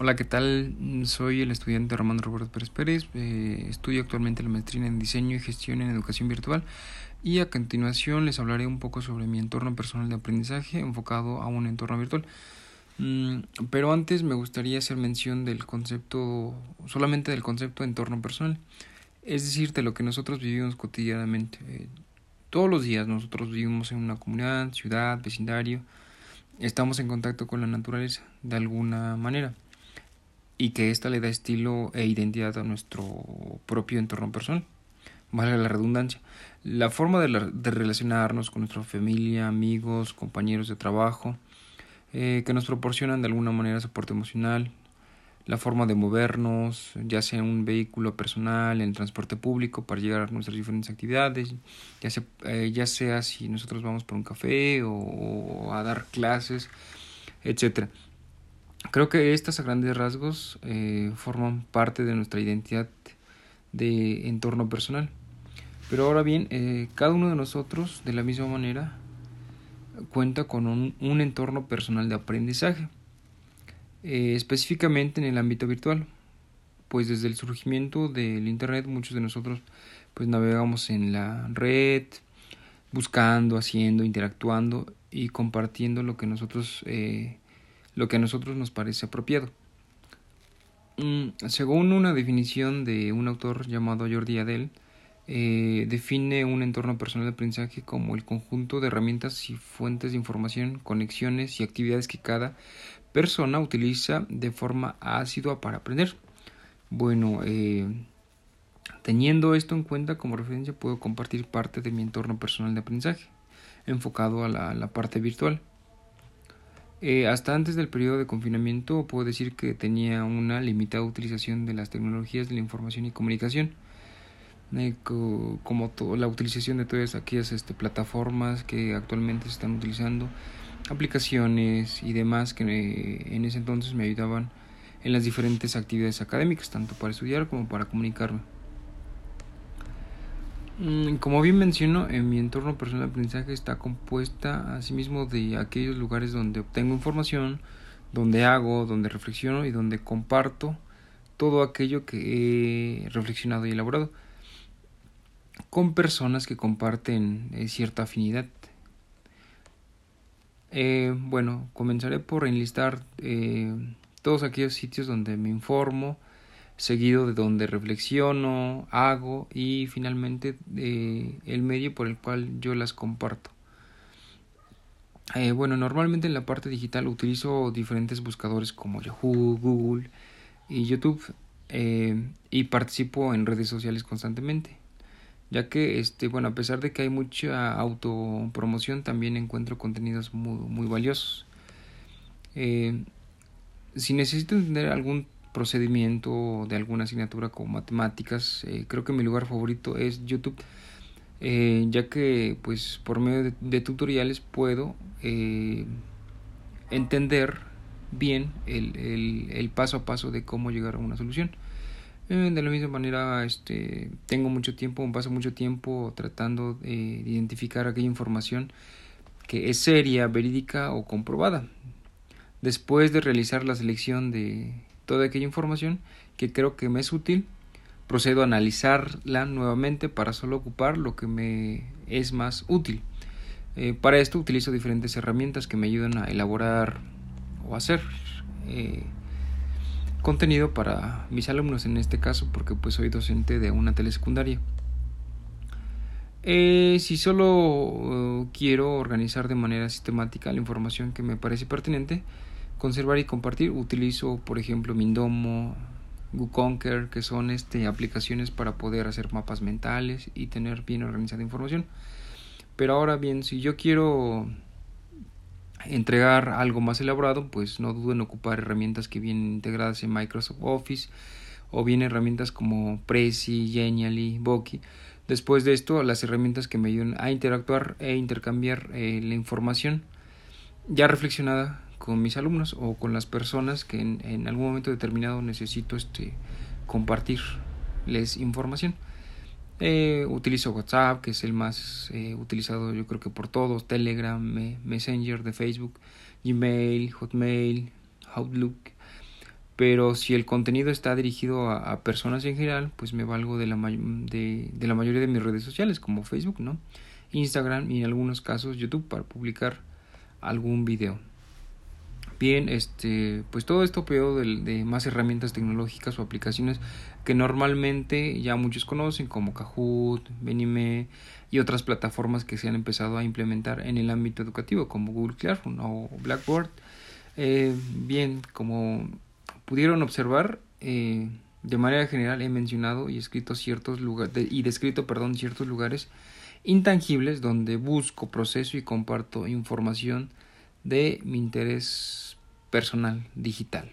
Hola, ¿qué tal? Soy el estudiante Román Roberto Pérez Pérez. Eh, estudio actualmente la maestría en Diseño y Gestión en Educación Virtual y a continuación les hablaré un poco sobre mi entorno personal de aprendizaje enfocado a un entorno virtual. Mm, pero antes me gustaría hacer mención del concepto, solamente del concepto de entorno personal, es decir, de lo que nosotros vivimos cotidianamente. Eh, todos los días nosotros vivimos en una comunidad, ciudad, vecindario, estamos en contacto con la naturaleza de alguna manera y que ésta le da estilo e identidad a nuestro propio entorno personal. Vale la redundancia. La forma de, relacionarnos con nuestra familia, amigos, compañeros de trabajo, eh, que nos proporcionan de alguna manera soporte emocional, la forma de movernos, ya sea en un vehículo personal, en transporte público para llegar a nuestras diferentes actividades, ya sea, eh, ya sea si nosotros vamos por un café o, o a dar clases, etcétera. Creo que estas a grandes rasgos eh, forman parte de nuestra identidad de entorno personal. Pero ahora bien, eh, cada uno de nosotros, de la misma manera, cuenta con un, entorno personal de aprendizaje, eh, específicamente en el ámbito virtual. Pues desde el surgimiento del Internet muchos de nosotros pues navegamos en la red, buscando, haciendo, interactuando y compartiendo lo que nosotros lo que a nosotros nos parece apropiado. Mm, según una definición de un autor llamado Jordi Adel, eh, define un entorno personal de aprendizaje como el conjunto de herramientas y fuentes de información, conexiones y actividades que cada persona utiliza de forma asidua para aprender. Bueno, eh, teniendo esto en cuenta como referencia, puedo compartir parte de mi entorno personal de aprendizaje, enfocado a la parte virtual. Eh, hasta antes del periodo de confinamiento puedo decir que tenía una limitada utilización de las tecnologías de la información y comunicación, eh, como la utilización de todas aquellas este, plataformas que actualmente se están utilizando, aplicaciones y demás que eh, en ese entonces me ayudaban en las diferentes actividades académicas, tanto para estudiar como para comunicarme. Mm, como bien menciono, en mi entorno personal de aprendizaje está compuesta asimismo de aquellos lugares donde obtengo información, donde hago, donde reflexiono y donde comparto todo aquello que he reflexionado y elaborado con personas que comparten eh, cierta afinidad. Eh, bueno, comenzaré por enlistar eh, todos aquellos sitios donde me informo, seguido de donde reflexiono, hago y finalmente eh, el medio por el cual yo las comparto. Eh, bueno, normalmente en la parte digital utilizo diferentes buscadores como Yahoo, Google y YouTube eh, y participo en redes sociales constantemente ya que este bueno a pesar de que hay mucha autopromoción también encuentro contenidos muy, muy valiosos si necesito entender algún procedimiento de alguna asignatura como matemáticas, eh, creo que mi lugar favorito es YouTube, eh, ya que pues por medio de, tutoriales puedo eh, entender bien el, el, el, paso a paso de cómo llegar a una solución. de la misma manera, este, tengo mucho tiempo, paso mucho tiempo tratando de identificar aquella información que es seria, verídica o comprobada. Después de realizar la selección de toda aquella información que creo que me es útil, procedo a analizarla nuevamente para solo ocupar lo que me es más útil. Eh, para esto utilizo diferentes herramientas que me ayudan a elaborar o hacer eh, contenido para mis alumnos en este caso porque pues soy docente de una telesecundaria. Eh, si solo quiero organizar de manera sistemática la información que me parece pertinente, conservar y compartir utilizo por ejemplo Mindomo, WooConquer que son este, aplicaciones para poder hacer mapas mentales y tener bien organizada información pero ahora bien si yo quiero entregar algo más elaborado pues no dudo en ocupar herramientas que vienen integradas en Microsoft Office o bien herramientas como Prezi, Genially, Boki. Después de esto, las herramientas que me ayudan a interactuar e intercambiar eh, la información ya reflexionada con mis alumnos o con las personas que en, algún momento determinado necesito este, compartirles información. Eh, utilizo WhatsApp, que es el más eh, utilizado yo creo que por todos, Telegram, Messenger de Facebook, Gmail, Hotmail, Outlook. pero si el contenido está dirigido a, personas en general, pues me valgo de la, de, de la mayoría de mis redes sociales, como Facebook, ¿no? Instagram y en algunos casos YouTube para publicar algún video. Bien, este, pues todo esto peor de, de, más herramientas tecnológicas o aplicaciones que normalmente ya muchos conocen como Kahoot, Benime y otras plataformas que se han empezado a implementar en el ámbito educativo como Google Classroom o Blackboard. Eh, bien, como pudieron observar, eh, de manera general he mencionado y escrito ciertos lugares y descrito, perdón, ciertos lugares intangibles donde busco, proceso y comparto información de mi interés personal digital.